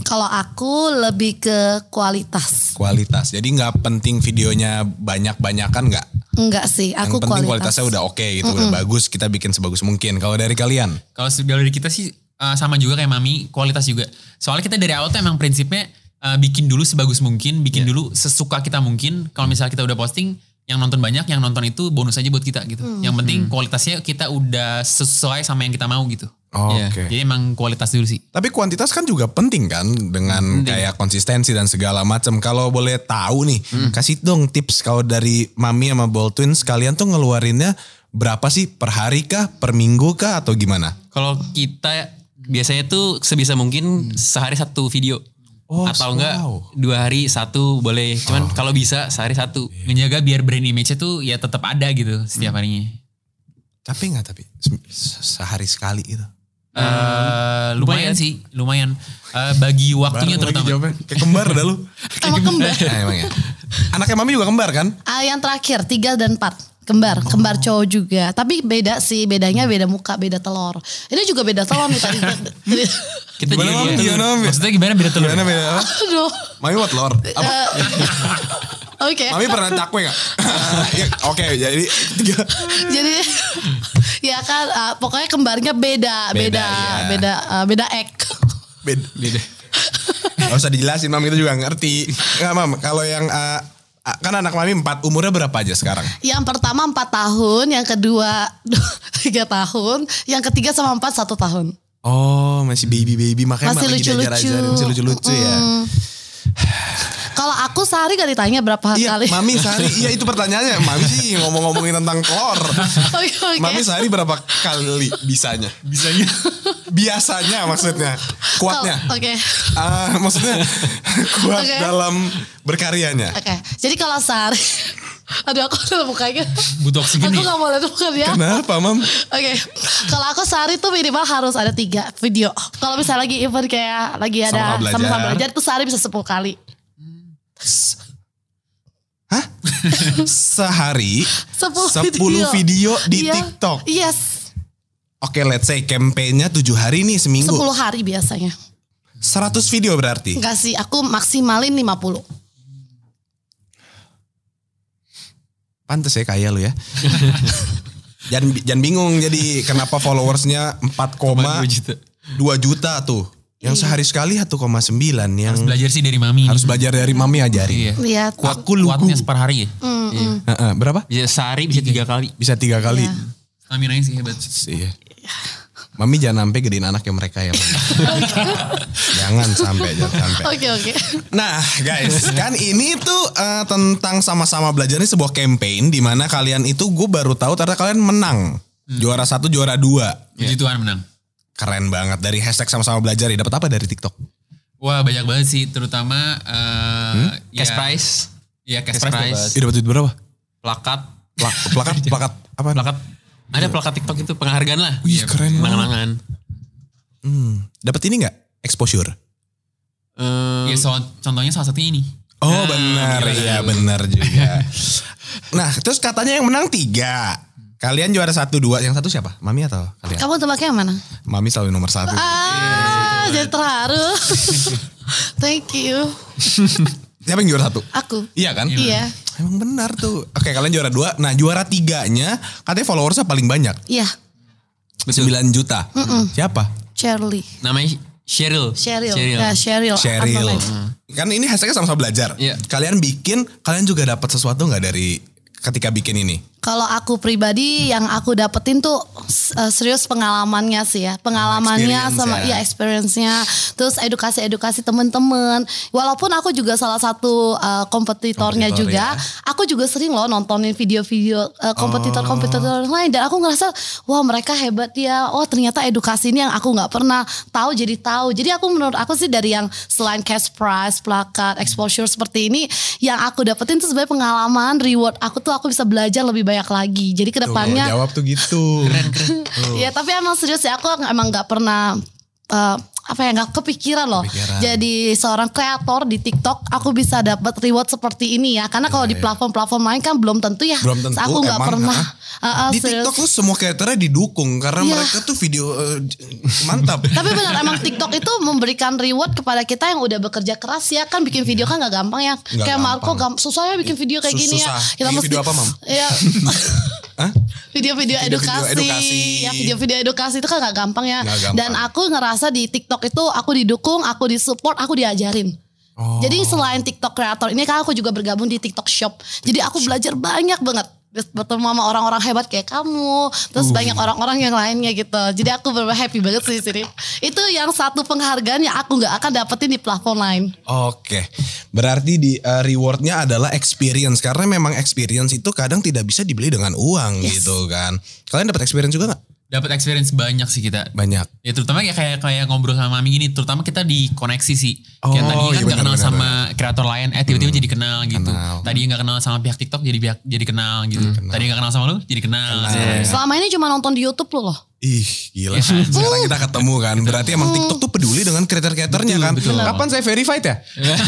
Kalau aku lebih ke kualitas. Kualitas. Jadi nggak penting videonya banyak-banyakan nggak? Enggak sih, Yang aku penting kualitas. kualitasnya udah oke gitu, udah bagus. Kita bikin sebagus mungkin. Kalau dari kalian? Kalau dari kita sih uh, sama juga kayak Mami, kualitas juga. Soalnya kita dari awal tuh emang prinsipnya uh, bikin dulu sebagus mungkin, bikin dulu sesuka kita mungkin. Kalau misalnya kita udah posting, yang nonton banyak, yang nonton itu bonus aja buat kita gitu. Yang penting kualitasnya kita udah sesuai sama yang kita mau gitu. Oh, Iya. Oke. Jadi emang kualitas dulu sih. Tapi kuantitas kan juga penting kan dengan kayak konsistensi dan segala macam. Kalau boleh tahu nih, kasih dong tips kalau dari Mami sama Ball Twins kalian tuh ngeluarinnya berapa sih per hari kah, per minggu kah atau gimana? Kalau kita biasanya tuh sebisa mungkin sehari satu video. Oh, Atau enggak wow. dua hari satu boleh. Cuman kalau bisa sehari satu. Ngejaga biar brand image-nya tuh ya tetap ada gitu setiap harinya. Capek nggak tapi Se- sehari sekali itu? Eh, lumayan sih, lumayan. Eh, bagi waktunya Bareng lagi terutama. jawabnya. Kayak kembar dah lu. Sama kembar. Nah, emang ya. Anaknya Mami juga kembar kan? Ah, yang terakhir tiga dan empat. Kembar, kembar cowok juga. Tapi beda sih, bedanya beda muka, beda telur. Ini juga beda telur nih tadi. Jadi- Kita Gimana jadi Mam? ya. Gimana Mam? Maksudnya gimana beda telur? Gimana beda? Aduh. Mami mau telur? Apa? Oke. Mami pernah cakwe gak? Ya, Oke jadi tiga. Jadi ya kan uh, pokoknya kembarnya beda, Beda, beda, iya. beda, uh, beda ek. Beda. Beda. Gak usah dijelasin Mam kita juga ngerti. Enggak Mam kalau yang uh, kan anak Mami empat umurnya berapa aja sekarang? Yang pertama empat tahun, yang kedua tiga tahun, yang ketiga sama empat satu tahun. Oh masih baby baby makanya Masih lucu-lucu. diajar-ajarin, masih lucu-lucu ya. Mm. Kalau aku sehari gak ditanya berapa Iya, kali. Mami sehari, iya itu pertanyaannya. Mami sih ngomong-ngomongin tentang telur. Oke, oke. Mami sehari berapa kali bisanya? Bisanya. Biasanya maksudnya. Kuatnya. Kalau- Oke. Ah, maksudnya kuat Oke. dalam berkaryanya. Oke. Jadi kalau sehari Aduh aku udah mukanya. Butuh oksigen Aku gak mau lihat muka dia. Kenapa, Mam? Oke, kalau aku sehari tuh minimal harus ada tiga video. Kalau misalnya lagi event kayak lagi ada Sama-sama belajar. sama-sama belajar tuh sehari bisa 10 kali. Hah? Sehari 10, 10 video di Iya. TikTok. Yes, Oke, let's say campaign-nya 7 hari nih 10 seminggu. hari biasanya. 100 video berarti. Enggak sih, aku maksimalin 50. Pantes ya kaya lu ya. jangan jangan bingung jadi kenapa followersnya 4, 2 juta. 2 juta tuh. Yang Iya. sehari sekali 1,9 yang Harus belajar sih dari mami. harus belajar dari mami ajari. Iya. Lihat. Kuat, Aku lugu. kuatnya per hari ya. Mm, Heeh, berapa? Bisa sehari bisa tiga kali. Bisa tiga kali. Iya. Stamina sih hebat. Iya. Mami jangan sampai gedein anaknya mereka ya. Mami. jangan sampai, jangan sampai. Oke, oke. Nah guys, kan ini tuh eh, tentang sama-sama belajar ini sebuah campaign di mana kalian itu gue baru tahu ternyata kalian menang. Juara satu, juara dua. Puji Tuhan menang. Keren banget dari hashtag sama-sama belajar ya. Dapat apa dari TikTok? Wah banyak banget sih. Terutama uh, Cash prize, Iya cash, Cash prize. prize. dapat. Duit berapa? plakat, Plak, plakat, plakat apa? plakat. Ada plakat TikTok itu penghargaan lah. Wih keren banget. Hmm. Dapat ini nggak? Exposure. Eh, Iya so, contohnya salah satunya ini. Oh benar, iya benar juga. nah terus katanya yang menang tiga. Kalian juara satu dua, yang satu siapa? Mami atau kalian? Kamu tebaknya yang mana? Mami selalu nomor satu. Ah, jadi terharu. Thank you. Siapa yang juara satu? Aku. Iya kan? Iya. Emang benar tuh. Oke kalian juara dua. Nah juara tiganya katanya followersnya paling banyak. Iya, 9 juta. Siapa? Shirley. namanya Cheryl. Cheryl. Cheryl. Ya, Cheryl. Cheryl. Namanya? Kan ini hashtagnya sama-sama belajar. Iya. Kalian bikin, kalian juga dapat sesuatu nggak dari ketika bikin ini? Kalau aku pribadi yang aku dapetin tuh uh, serius pengalamannya sih ya. Pengalamannya experience sama ya. ya experience-nya. Terus edukasi-edukasi temen-temen. Walaupun aku juga salah satu uh, kompetitornya Kompetitor, juga. ya. Aku juga sering loh nontonin video-video uh, kompetitor-kompetitor lain. Dan aku ngerasa wah mereka hebat ya. Oh ternyata edukasi ini yang aku nggak pernah tahu jadi tahu. Jadi aku menurut aku sih dari yang selain cash prize, plakat, exposure seperti ini. Yang aku dapetin tuh sebenarnya pengalaman, reward aku tuh aku bisa belajar lebih banyak lagi. Jadi Tuh, ke depannya jawab tuh gitu. Keren keren. Ya tapi emang serius ya aku emang nggak pernah eh, apa ya nggak kepikiran loh. Kepikiran. Jadi seorang kreator di TikTok aku bisa dapat reward seperti ini ya. Karena kalau di platform-platform lain kan belum tentu ya. Belum tentu. Aku nggak pernah. ah. eh, eh, Di serius. TikTok tuh semua kreatornya didukung karena Iya. mereka tuh video eh, mantap. Tapi benar emang TikTok itu memberikan reward kepada kita yang udah bekerja keras ya kan bikin video kan nggak gampang ya. Nggak Kayak Marco gampang. gam susah ya bikin video kayak Sus- gini ya. susah. Bikin video apa, Mam? Ya. Hah? Video-video edukasi, edukasi. ya video-video edukasi itu kan nggak gampang ya. Nggak gampang. Dan aku ngerasa di TikTok itu aku didukung, aku disupport, aku diajarin. Oh. Jadi selain TikTok kreator ini kan aku juga bergabung di TikTok Shop. Jadi aku belajar banyak banget bertemu sama orang-orang hebat kayak kamu, terus Uh. banyak orang-orang yang lainnya gitu. Jadi aku bener happy banget sih di sini. Itu yang satu penghargaan yang aku nggak akan dapetin di platform lain. Oke, berarti di eh, rewardnya adalah experience karena memang experience itu kadang tidak bisa dibeli dengan uang gitu kan. Kalian dapat experience juga nggak? Dapat experience banyak sih kita. Banyak. Ya terutama kayak kayak kayak ngobrol sama Mami gini, terutama kita dikoneksi sih. kayak Oh, tadi kan iya gak kenal benar, sama kreator lain, eh tiba-tiba jadi kenal gitu. Kenal. Tadi gak kenal sama pihak TikTok jadi pihak jadi kenal gitu. Tadi gak kenal sama lu jadi kenal. Kenal. Selama ini cuma nonton di YouTube lu loh. Ih gila Sekarang kita ketemu kan Berarti emang TikTok tuh peduli dengan kreator-kreatornya kan Kapan saya verified ya?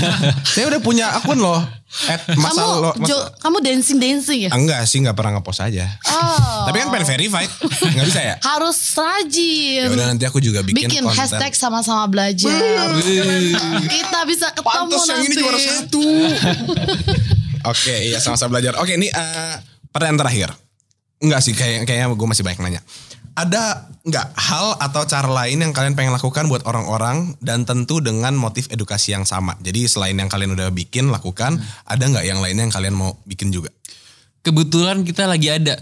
saya udah punya akun loh At masa kamu lo masa- Jo- kamu dancing dancing ya? Enggak sih nggak pernah ngepost aja Oh. Tapi kan pengen verified Nggak bisa ya? harus rajin. Ya udah nanti aku juga bikin, bikin konten hashtag sama-sama belajar. Kita bisa ketemu Pantes yang nanti. ini juara satu Oke iya sama-sama belajar Oke ini eh, pertanyaan terakhir Enggak sih kayak kayaknya gue masih banyak nanya ada nggak hal atau cara lain yang kalian pengen lakukan buat orang-orang dan tentu dengan motif edukasi yang sama. Jadi selain yang kalian udah bikin lakukan, ada nggak yang lainnya yang kalian mau bikin juga? Kebetulan kita lagi ada.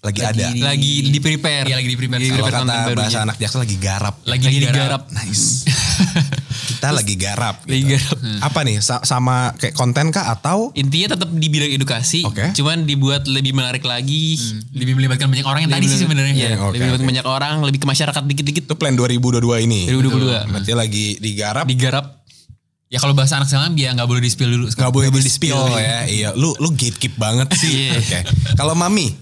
Lagi, ada. Lagi di prepare. Iya, lagi di prepare. Lagi Kalau kata barunya. bahasa anak jaksa lagi garap. Lagi, Lagi digarap. digarap. Nice. Kita lagi garap. Lagi gitu. garap. Apa nih sa- sama kayak konten kah atau Intinya tetap di bidang edukasi, Oke. cuman dibuat lebih menarik lagi. Lebih melibatkan banyak orang yang tadi sih sebenarnya. Iya, Oke, lebih buat banyak orang, lebih ke masyarakat dikit-dikit itu plan 2022 ini? 2022. Berarti lagi digarap. digarap. Ya kalau bahasa anak sekarang biar nggak boleh di spill dulu. Nggak boleh di spill ya. Iya, lu lu gatekeep banget sih. Iya. Oke. Kalau Mami,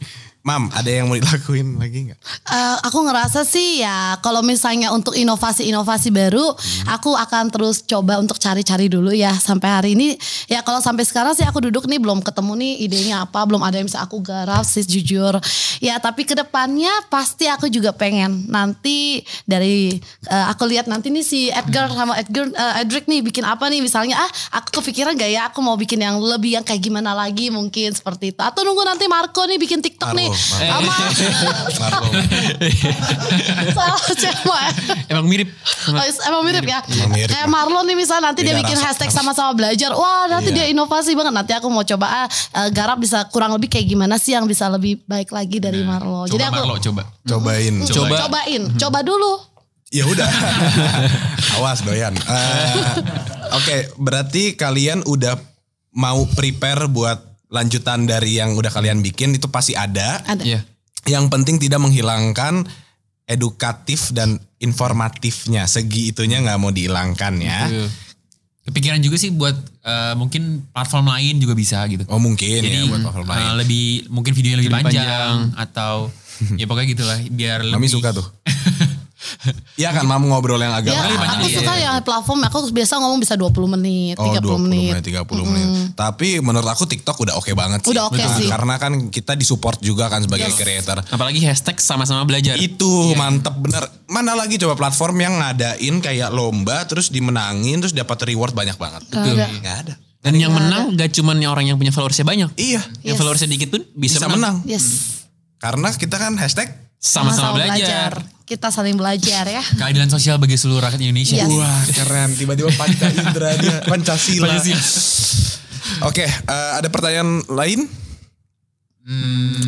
Mam, ada yang mau dilakuin lagi nggak? Eh, aku ngerasa sih ya kalau misalnya untuk inovasi-inovasi baru aku akan terus coba untuk cari-cari dulu ya sampai hari ini. Ya kalau sampai sekarang sih aku duduk nih belum ketemu nih idenya apa belum ada yang bisa aku garap sih jujur. Ya tapi ke depannya pasti aku juga pengen nanti dari eh, aku lihat nanti nih si Edgar sama Edgar eh, Edric nih bikin apa nih misalnya ah aku kepikiran gak ya aku mau bikin yang lebih yang kayak gimana lagi mungkin seperti itu. Atau nunggu nanti Marco nih bikin TikTok nih Marco, Marco. Sama Marco. salah cewek Emang mirip. Oh, is- emang mirip ya? Emang mirip. Kayak Marlon nih misalnya nanti dia Beda bikin rasa. hashtag sama-sama belajar. Wah nanti Iya. dia inovasi banget. Nanti aku mau coba ah, eh, garap bisa kurang lebih kayak gimana sih yang bisa lebih baik lagi dari Marlo. Coba Jadi aku Marlo, coba. Cobain. Coba. cobain, coba dulu. Ya udah. Awas doyan. Eh, Oke, berarti kalian udah mau prepare buat lanjutan dari yang udah kalian bikin itu pasti ada. Ada. Iya. Yang penting tidak menghilangkan edukatif dan informatifnya. Segi itunya nggak mau dihilangkan ya. Iya. Kepikiran juga sih buat eh, mungkin platform lain juga bisa gitu. Oh mungkin Jadi ya buat platform lain. eh, lebih mungkin videonya lebih, Lebih panjang, panjang. atau ya pokoknya gitulah biar Mami lebih suka tuh. Iya kan mam ngobrol yang agak Ya, panjang aku iya. suka yang platform aku biasa ngomong bisa 20 menit, 30 Oh 20 menit. menit, 30 menit. Tapi menurut aku TikTok udah oke banget sih. Udah oke Nah, sih. Karena kan kita disupport juga kan sebagai creator. Apalagi hashtag sama-sama belajar. Itu mantep bener. Mana lagi coba platform yang ngadain kayak lomba terus dimenangin terus dapat reward banyak banget. Nggak ada. Nggak ada. Dan yang menang gak cuman yang orang yang punya followersnya banyak. Iya. Yang Yes. followersnya dikit pun bisa, Bisa menang. Yes. Karena kita kan hashtag Sama-sama belajar. Kita saling belajar ya. keadilan sosial bagi seluruh rakyat Indonesia. Yes. Wah keren. Tiba-tiba Panca Indra dia. Pancasila. Oke. eh, ada pertanyaan lain?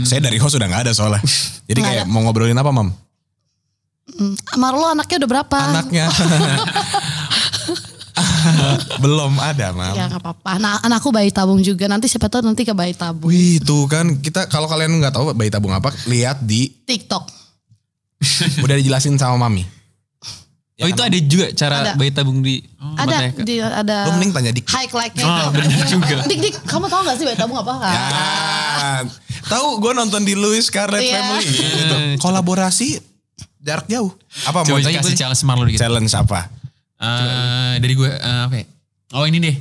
Saya dari host udah nggak ada soalnya. Jadi kayak mau ngobrolin apa mam? Hmm, Marlo anaknya udah berapa? Anaknya. Belum ada mam. Ya nggak apa-apa. Nah anakku bayi tabung juga. Nanti siapa tahu nanti ke bayi tabung. Wih tuh kan kita kalau kalian nggak tahu bayi tabung apa lihat di TikTok. udah dijelasin sama mami. Oh itu ada juga cara Ada. bayi tabung di ada Matanya. di ada Lu mending tanya Dik. high like-nya. Oh, bener juga. Dik dik, kamu tahu gak sih bayi tabung apa? Ya, tahu gue nonton di Louis Scarlet Iya. Family gitu. Kolaborasi jarak jauh. Apa mau Coba tanya kasih challenge Marlo dikit. challenge apa? Eh, dari gue eh, apa ya? Oh ini deh.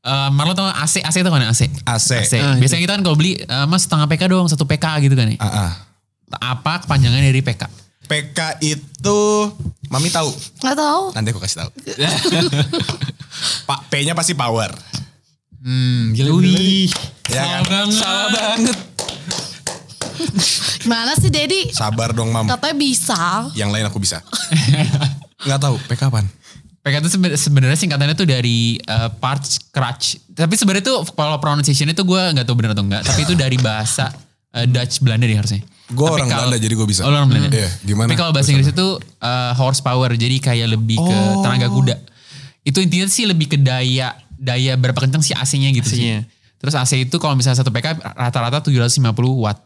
Eh, Marlo tau? AC AC itu kan AC. AC. AC. Ah, Biasanya kita kan kalau beli eh, mas setengah PK dong, satu PK gitu kan ya. Ah, ah. Apa kepanjangan dari PK? PK itu mami tahu. Gak tahu. Nanti aku kasih tahu. Pak P-nya pasti power. Hmm, gila Wih. Ya kan? Salah banget. Gimana sih Dedi? Sabar dong mam. Katanya bisa. Yang lain aku bisa. Nggak tahu PK apaan? PK itu sebe- sebenarnya singkatannya tuh dari eh, parts crutch. Tapi sebenarnya tuh kalau pronunciation itu gue nggak tahu benar atau enggak. Tapi itu dari bahasa eh, Dutch Belanda deh harusnya. Gue orang kalau- Belanda jadi gue bisa. Oh, orang Belanda. Iya, gimana? Tapi kalau bahasa Inggris itu eh, horsepower, jadi kayak lebih ke Oh. tenaga kuda. Itu intinya sih lebih ke daya daya berapa kencang sih AC-nya gitu AC-nya. sih. Terus AC itu kalau misalnya satu PK rata-rata 750 watt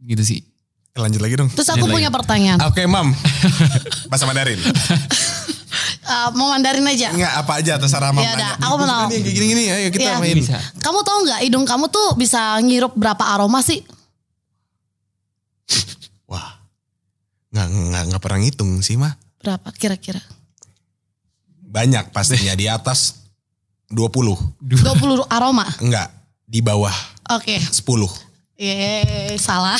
gitu sih. Eh, Lanjut lagi dong. Terus aku punya pertanyaan. Oke mam. Bahasa Mandarin. Eh, mau Mandarin aja. Enggak apa aja terserah mam. Ya udah, nanya. aku mau tahu. Nih, Kayak gini-gini ayo kita Iya. main. Bisa. Kamu tahu nggak hidung kamu tuh bisa ngirup berapa aroma sih? Nggak, nggak, nggak pernah ngitung sih mah. Berapa kira-kira? Banyak pastinya di atas 20. 20 aroma. Enggak, di bawah Oke. 10. Yeay, salah.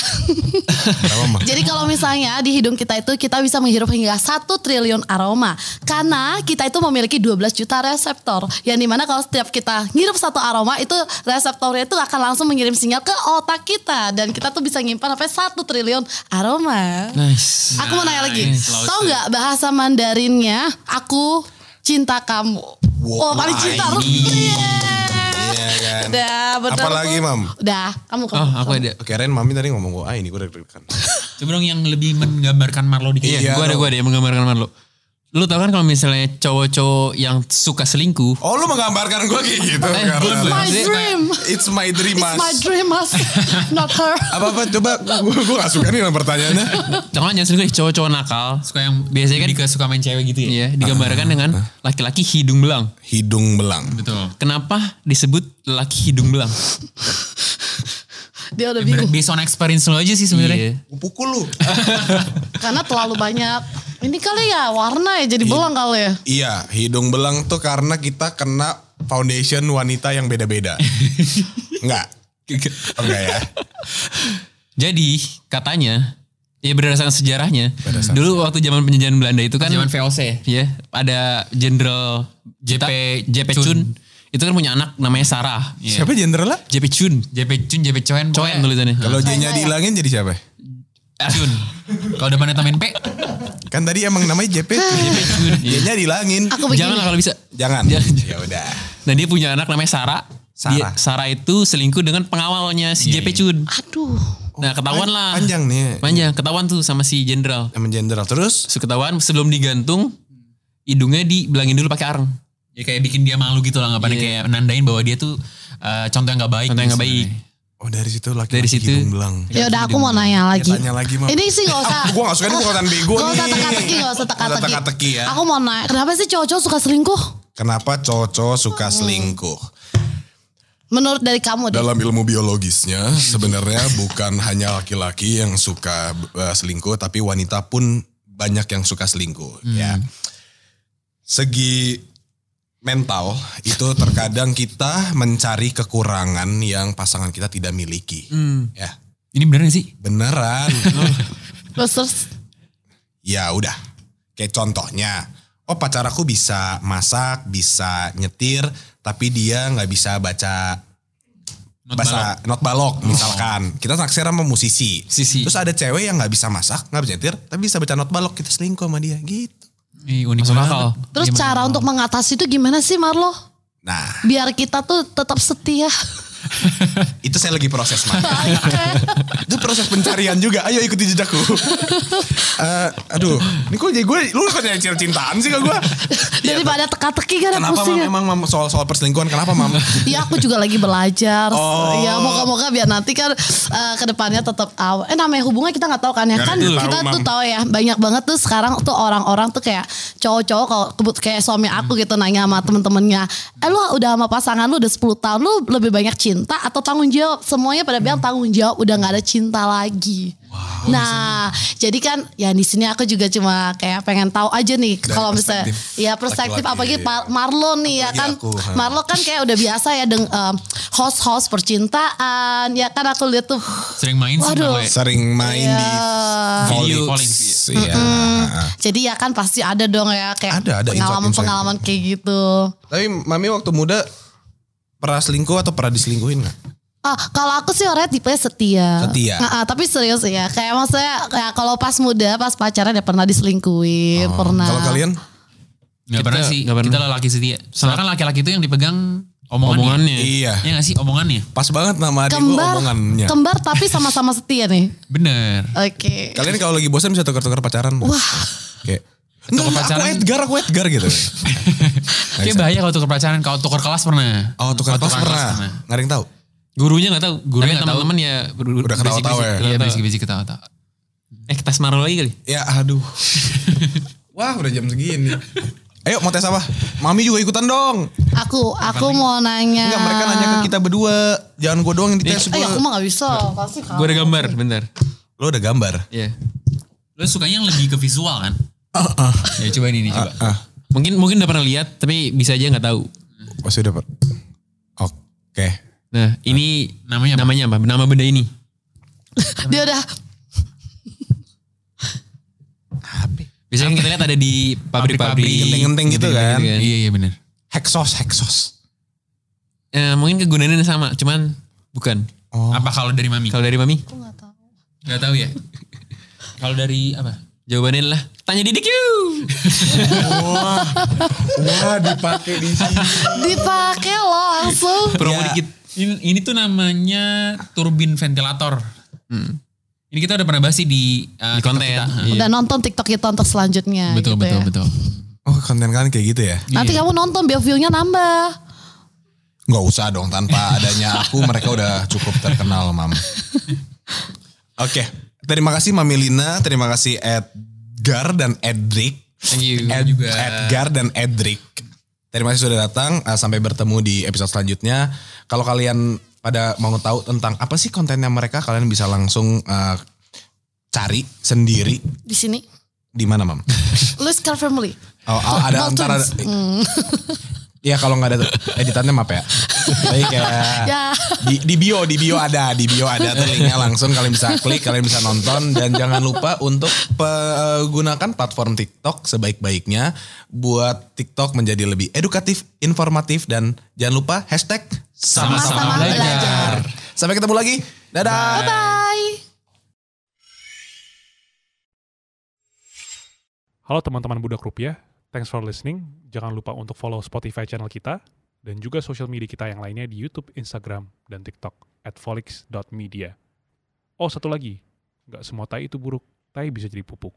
Berapa mah? Jadi kalau misalnya di hidung kita itu kita bisa menghirup hingga 1 triliun aroma. Karena kita itu memiliki 12 juta reseptor. Yang di mana kalau setiap kita ngirup satu aroma itu reseptornya itu akan langsung mengirim sinyal ke otak kita. Dan kita tuh bisa nyimpan sampai 1 triliun aroma. Nice. Aku mau nanya lagi. Nice. Tahu nggak bahasa Mandarinnya aku cinta kamu. Wow, oh paling cinta. Yeay. Iya kan. Udah bener Apalagi. Mam? Udah, kamu kamu. Oh aku ada. Oke, Ren, Mami tadi ngomong gue, ah ini gue deg-degan. Coba dong yang lebih menggambarkan Marlo dikit. Iya. gue ada gue ada yang menggambarkan Marlo. Lu tau kan kalau misalnya cowok-cowok yang suka selingkuh. Oh lu menggambarkan gue kayak gitu Eh, karena It's my dream. It's my dream It's mas. my dream, mas. Not her. Apa-apa coba gue gue gak suka nih pertanyaannya. Jangan jangan selingkuh cowok-cowok nakal. Suka yang Biasanya kan- suka main cewek gitu ya. Iya, digambarkan dengan laki-laki hidung belang. Hidung belang. Betul. Kenapa disebut laki hidung belang? Dia udah bingung. Based on experience lo aja sih sebenarnya. Iya. Gue pukul lu. Karena terlalu banyak. Ini kali ya warna ya jadi belang kali ya. Iya, hidung belang tuh karena kita kena foundation wanita yang beda-beda. Enggak. Oh, Enggak ya. Jadi katanya, ya berdasarkan sejarahnya, Berdasarkan dulu waktu zaman penjajahan Belanda itu kan, Zaman VOC. ya ada Jenderal JP JP Chun. Chun. Itu kan punya anak namanya Sarah. Siapa jenderal lah? JP Chun. JP Chun, JP Coen. Coen tulisannya. Kalau J-nya dihilangin jadi siapa? Chun. Kalau depannya tambahin P. Kan tadi emang namanya JP. JP Chun. iya. Dihilangin. Aku begini. Jangan lah kalau bisa. Jangan. Jangan. Ya udah. Nah dia punya anak namanya Sarah. Sarah. Dia, Sarah itu selingkuh dengan pengawalnya si Iya, JP iya. Chun. Aduh. Nah ketahuan lah. Panjang nih. Panjang. Ketahuan tuh sama si jenderal. Emang jenderal. Terus? Terus ketahuan sebelum digantung, hidungnya dibelangin dulu pakai areng. Ya kayak bikin dia malu gitu lah. Ngapain Iya. kayak nandain bahwa dia tuh eh, contoh yang gak baik. Contoh yang gitu nggak baik. Oh dari situ laki Dari situ. belang. Ya udah aku mau nanya lagi. tanya lagi, Mam. Ini sih gak usah. Gue gak suka ini bukan bego Gak usah nih. teka-teki, gak usah Nggak usah teka-teki. teka-teki ya. Aku mau nanya, kenapa sih cowok-cowok suka selingkuh? Kenapa cowok-cowok suka selingkuh? Menurut dari kamu deh. Dalam ilmu biologisnya sebenarnya bukan hanya laki-laki yang suka eh, selingkuh, tapi wanita pun banyak yang suka selingkuh. Ya, segi mental itu terkadang kita mencari kekurangan yang pasangan kita tidak miliki. Ya, Ini bener gak sih? beneran. Terus, terus ya udah, kayak contohnya, oh pacar aku bisa masak, bisa nyetir, tapi dia nggak bisa baca Not bahasa not balok misalkan. Kita naksir sama musisi. Musisi. terus ada cewek yang nggak bisa masak nggak bisa nyetir tapi bisa baca not balok. Kita selingkuh sama dia. Gitu Ih, unik Masuk banget. akal. terus Gimana? cara untuk mengatasi itu gimana sih Marlo? nah Biar kita tuh tetap setia. itu saya lagi proses mah itu proses pencarian juga ayo ikuti jejakku Eh, aduh ini kok jadi gue lu kok nyari cintaan sih ke gue Daripada teka-teki kan kenapa pusing. mam emang mam soal soal perselingkuhan kenapa mam Iya aku juga lagi belajar. Oh. Ya moga-moga biar nanti kan eh, ke depannya tetap aw. Eh namanya hubungan kita nggak tahu kan ya. Nggak Kan kita tahu, tuh tahu ya banyak banget tuh sekarang tuh orang-orang tuh kayak cowok-cowok kalau kebut kayak suami aku gitu nanya sama temen-temennya. Eh lu udah sama pasangan lu udah 10 tahun lu lebih banyak cinta atau tanggung jawab? Semuanya pada bilang tanggung jawab udah nggak ada cinta lagi. nah, jadi kan ya di sini aku juga cuma kayak pengen tahu aja nih kalau misalnya ya perspektif apalagi Par- Marlo nih ya Apalagi kan aku, ha. Marlo kan kayak udah biasa ya deng em, host-host percintaan ya kan aku lihat tuh Sering main sih Waduh. Ya. sering main di Video Volix. calling. Iya. jadi ya kan pasti ada dong ya kayak Ada, ada pengalaman-pengalaman kayak gitu tapi mami waktu muda pernah selingkuh atau pernah diselingkuhin nggak Ah, kalau aku sih orangnya tipe setia. Setia. Nah, ah, tapi serius ya. Kayak maksudnya kayak kalau pas muda, pas pacaran ya pernah diselingkuhin, pernah. Oh, kalau kalian Gak pernah Kita sih. nggak pernah. Kita laki setia. Soalnya kan laki-laki itu yang dipegang omongannya. Omongannya. iya Iya gak sih omongannya? pas banget nama adik gue omongannya kembar tapi sama-sama setia nih. Bener. Oke. Kalian kalau lagi bosan bisa tukar-tukar pacaran. Wah. Kayak Enggak, enggak, aku pacaran. Edgar, aku Edgar gitu. Kayak bahaya kalau tukar pacaran. Kalau tukar kelas pernah. Oh, tukar Kalau kelas pernah. Nggak ada yang tahu. Gurunya nggak tahu. Gurunya teman-teman ya Udah ketawa-tawa ya? Iya Iya, bisik-bisik ketawa-tawa. Eh tes Marlo lagi kali. Ya, aduh. Wah, udah jam segini. Ayo mau tes apa? Mami juga ikutan dong. Aku, aku mau nanya. Enggak, mereka nanya ke kita berdua. Jangan gue doang yang dites. Eh, aku mah gak bisa. Pasti kamu. Gue ada gambar, bentar. Lo udah gambar. Iya. Lo sukanya yang lebih ke visual kan? Ya coba ini nih coba. Ah, Mungkin mungkin udah pernah lihat tapi bisa aja nggak tahu. oh sudah Pak. Oke. Nah, ini Namanya apa? namanya apa? Nama benda ini. Dia udah Apa? Biasanya kan kita lihat ada di pabrik-pabrik. Genteng-genteng gitu kan. Gitu Iya iya bener. Hexos, hexos. Eh, mungkin kegunaannya sama, cuman bukan. Oh. Apa kalau dari mami? Kalau dari mami, aku nggak tahu. Gak tahu ya. kalau dari apa? Jawabannya lah tanya Didik yuk. Wah, wah dipakai di sini. Dipakai loh langsung. Promo Ya. dikit. Ini, ini tuh namanya turbin ventilator. Ini kita udah pernah bahas sih di, uh, Di konten. kita. Iya. Udah nonton TikTok kita untuk selanjutnya. Betul gitu betul ya. betul. Oh konten kalian kayak gitu ya? Nanti kamu nonton biar view-nya nambah. Nggak usah dong tanpa adanya aku mereka udah cukup terkenal mam. Oke, terima kasih Mami Lina, terima kasih Edgar dan Edric. Thank you. Ed- juga. Edgar dan Edric. Terima kasih sudah datang. Uh, Sampai bertemu di episode selanjutnya. Kalau kalian pada mau tahu tentang apa sih kontennya mereka, kalian bisa langsung uh, cari sendiri Di sini. di mana mam? Luis Car Family. Oh, oh, ada antara. Hmm. Iya kalau nggak ada editannya maaf ya. Tapi kayak Ya. di, di bio di bio ada di bio ada tuh linknya langsung kalian bisa klik kalian bisa nonton dan jangan lupa untuk gunakan platform TikTok sebaik-baiknya buat TikTok menjadi lebih edukatif, informatif dan jangan lupa hashtag Sama-sama belajar. Sampai ketemu lagi. Dadah. Bye. Halo teman-teman Budak Rupiah, thanks for listening. Jangan lupa untuk follow Spotify channel kita dan juga sosial media kita yang lainnya di YouTube, Instagram, dan TikTok at folix.media. Oh satu lagi, nggak semua tai itu buruk, tai bisa jadi pupuk.